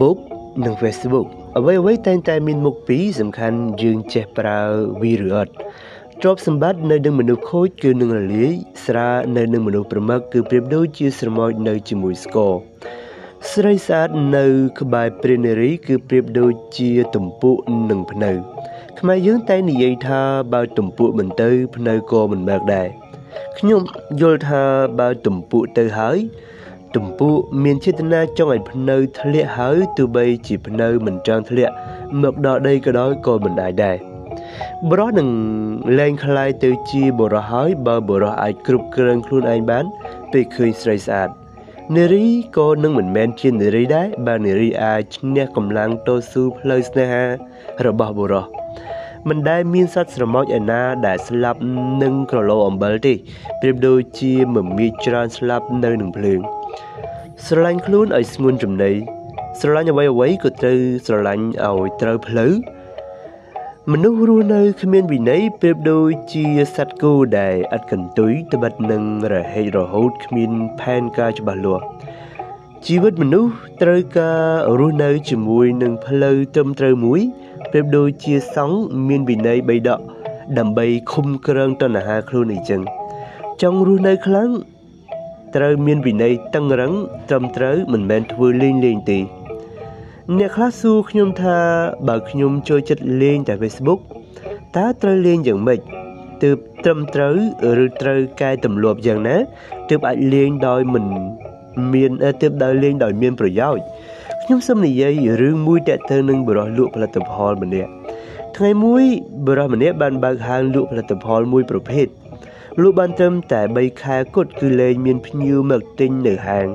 Book និង Facebook អ្វីអ្វីតែងតែមានមុខពីរសំខាន់យើងចេះប្រើវាឬអត់ទ្រព្យសម្បត្តិនៅនឹងមនុស្សខូចគឺនឹងរលាយស្រានៅនឹងមនុស្សប្រមឹកគឺប្រៀបដូចជាស្រមោចនៅជាមួយស្ករស្រីស្អាតនៅក្បែរព្រះនារីគឺប្រៀបដូចជាទំពក់និងភ្នៅខ្មែរយើងតែនិយាយថាបើទំពក់មិនទៅភ្នៅក៏មិនមកដែរខ្ញុំយល់ថាបើទំពក់ទៅហើយ ទំពក់មានចេតនាចង់ឲ្យភ្នៅធ្លាក់ហើយទោះបីជាភ្នៅមិនចង់ធ្លាក់មកដល់ដីក៏ដោយក៏មិនដែរដែរបរោះនឹងលែងคล้ายទៅជាបរោះហើយបើបរោះអាចគ្រប់គ្រងខ្លួនឯងបានពេលឃើញស្រីស្អាតនារីក៏នឹងមិនមែនជានារីដែរបើនារីអាចឈ្នះកម្លាំងតស៊ូផ្លូវស្នេហារបស់បុរសមិនដែលមានសត្វស្រមោចឯណាដែលស្លាប់នឹងក្រឡអំបិលទេប្រៀបដូចជាមមាញច្រើនស្លាប់នៅនឹងភ្លើង ស្រឡាញ់ខ្លួនឲ្យស្ងួនចំណីស្រឡាញ់អ្វីអ្វីក៏ត្រូវស្រឡាញ់ឲ្យត្រូវផ្លូវមនុស្សរស់នៅគ្មានវិន័យប្រៀបដូចជាសត្វគោដែលឥតកន្ទុយត្បិតនឹងរហេតរហូតគ្មានផែនការច្បាស់លាស់ជីវិតមនុស្សត្រូវការរស់នៅជាមួយនឹងផ្លូវត្រឹមត្រូវមួយប្រៀបដូចជាសង្ឃមានវិន័យបីដកដើម្បីឃុំក្រងតណ្ហាខ្លួនអីចឹងចង់រស់នៅខ្លាំង ត្រូវមានវិន័យតឹងរឹងត្រឹមត្រូវមិនមែនធ្វើលេងលេងទេអ្នកខ្លះសួរខ្ញុំថាបើខ្ញុំចូលចិត្តលេងតែ Facebook តើត្រូវលេងយ៉ាងម៉េចទើបត្រឹមត្រូវឬត្រូវកែទម្លាប់យ៉ាងណាទើបអាចលេងដោយមិនមានទើបដោយលេងដោយមានប្រយោជន៍ខ្ញុំសូមនិយាយរឿងមួយតើទៅនឹងបរិះលក់ផលិតផលម្នាក់ថ្ងៃមួយបរិះម្នាក់បានបើកហាងលក់ផលិតផលមួយប្រភេទ លក់បានត្រឹមតែ3ខែគត់គឺលែងមានភ្ញៀវមកទិញនៅហាង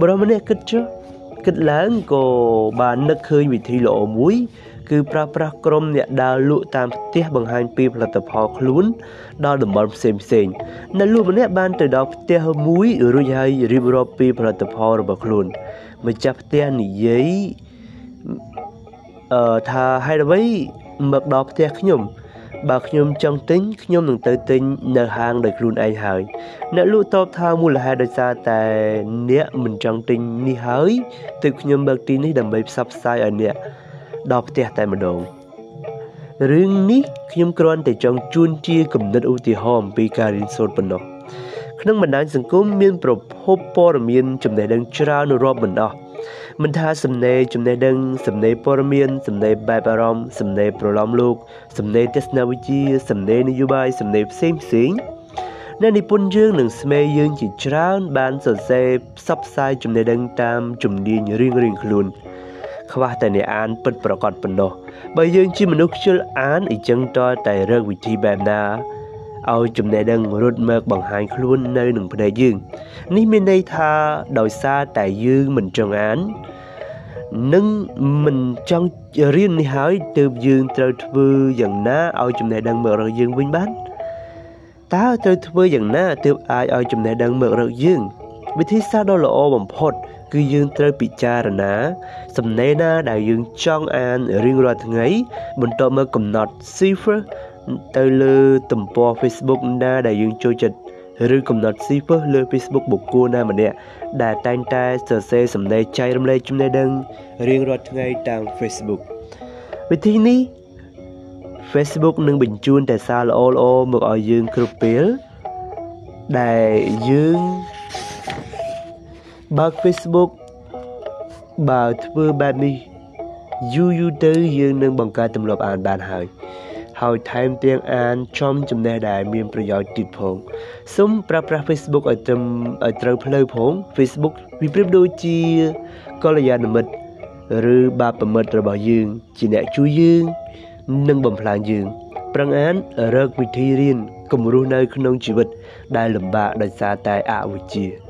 បរិះម្នាក់គិតចុះគិតឡើងក៏បាននឹកឃើញវិធីល្អមួយ គឺប្រើប្រាស់ក្រុមអ្នកដើរលក់តាមផ្ទះបង្ហាញពីផលិតផលខ្លួន ដល់តំបន់ផ្សេងផ្សេងអ្នកលក់ម្នាក់បានទៅដល់ផ្ទះមួយរួចហើយរៀបរាប់ពីផលិតផលរបស់ខ្លួនម្ចាស់ផ្ទះនិយាយអឺថាហេតុអ្វីមកដល់ផ្ទះខ្ញុំ បើខ្ញុំចង់ទិញខ្ញុំនឹងទៅទិញនៅហាងដោយខ្លួនឯងហើយអ្នកលក់តបថាមូលហេតុដោយសារតែអ្នកមិនចង់ទិញនេះហើយទើបខ្ញុំបើកទីនេះដើម្បីផ្សព្វផ្សាយឲ្យអ្នកដល់ផ្ទះតែម្ដងរឿងនេះខ្ញុំគ្រាន់តែចង់ជូនជាគំនិតឧទាហរណ៍អំពីការរៀនសូត្រប៉ុណ្ណោះក្នុងបណ្ដាញសង្គមមានប្រភពព័ត៌មានចំណេះដឹងច្រើនរាប់មិនអស់ មិនថាសំណេរចំណេះដឹងសំណេរព័ត៌មានសំណេរបែបអារម្មណ៍សំណេរប្រឡំលោកសំណេរទស្សនវិជ្ជាសំណេរនយោបាយសំណេរផ្សេងផ្សេងអ្នកនិពន្ធយើងនិងស្មេយើងជាច្រើន បានសរសេរផ្សព្វផ្សាយចំណេះដឹងតាមជំនាញរៀងរៀងខ្លួនខ្វះតែអ្នកអានពិតប្រកបប៉ុណ្ណោះបើយើងជាមនុស្សខ្ជិលអានអីចឹងតតែរកវិធីបែបណា ឲ្យចំណេះដឹងរត់មកបង្ហាញខ្លួននៅនឹងភ្នែកយើង នេះមានន័យថាដោយសារតែយើងមិនចង់អាននិងមិនចង់រៀននេះហើយទើបយើងត្រូវធ្វើយ៉ាងណាឲ្យចំណេះដឹងមករកយើងវិញបានតើត្រូវធ្វើយ៉ាងណាទើបអាចឲ្យចំណេះដឹងមករកយើង វិធីសាស្ត្រដ៏ល្អបំផុត គឺយើងត្រូវពិចារណា សំណេរណាដែលយើងចង់អានរៀងរាល់ថ្ងៃ បន្ទាប់មកកំណត់ cipher ទៅលើទំព័រ Facebook ណាដែលយើងចូលចិត្តឬកំណត់ស៊ីពឹសលើ Facebook បុគ្គលណាម្នាក់ដែលតែងតែសរសេរសម្ដែងចែករំលែកចំណេះដឹងរៀងរាល់ថ្ងៃតាម Facebook វិធីនេះ Facebook នឹងបញ្ជូនតែសារល្អល្អមកឲ្យយើងគ្រប់ពេលដែលយើងបើក Facebook បើធ្វើបែបនេះយូរយូរទៅយើងនឹងបង្កើតទម្លាប់អានបានហើយ ហើយថែមទាំងអានចំចំណេះដែលមានប្រយោជន៍ទៀតផងសូមប្រើប្រាស់ Facebook ឲ្យត្រឹមឲ្យត្រូវផ្លូវផង Facebook វាប្រៀបដូចជាកល្យាណមិត្តឬបាបមិត្តរបស់យើង ជាអ្នកជួយយើងនិងបំផ្លាញយើងប្រឹងអានរកវិធីរៀនគំរូនៅក្នុងជីវិតដែលលំបាកដោយសារតែអវិជ្ជា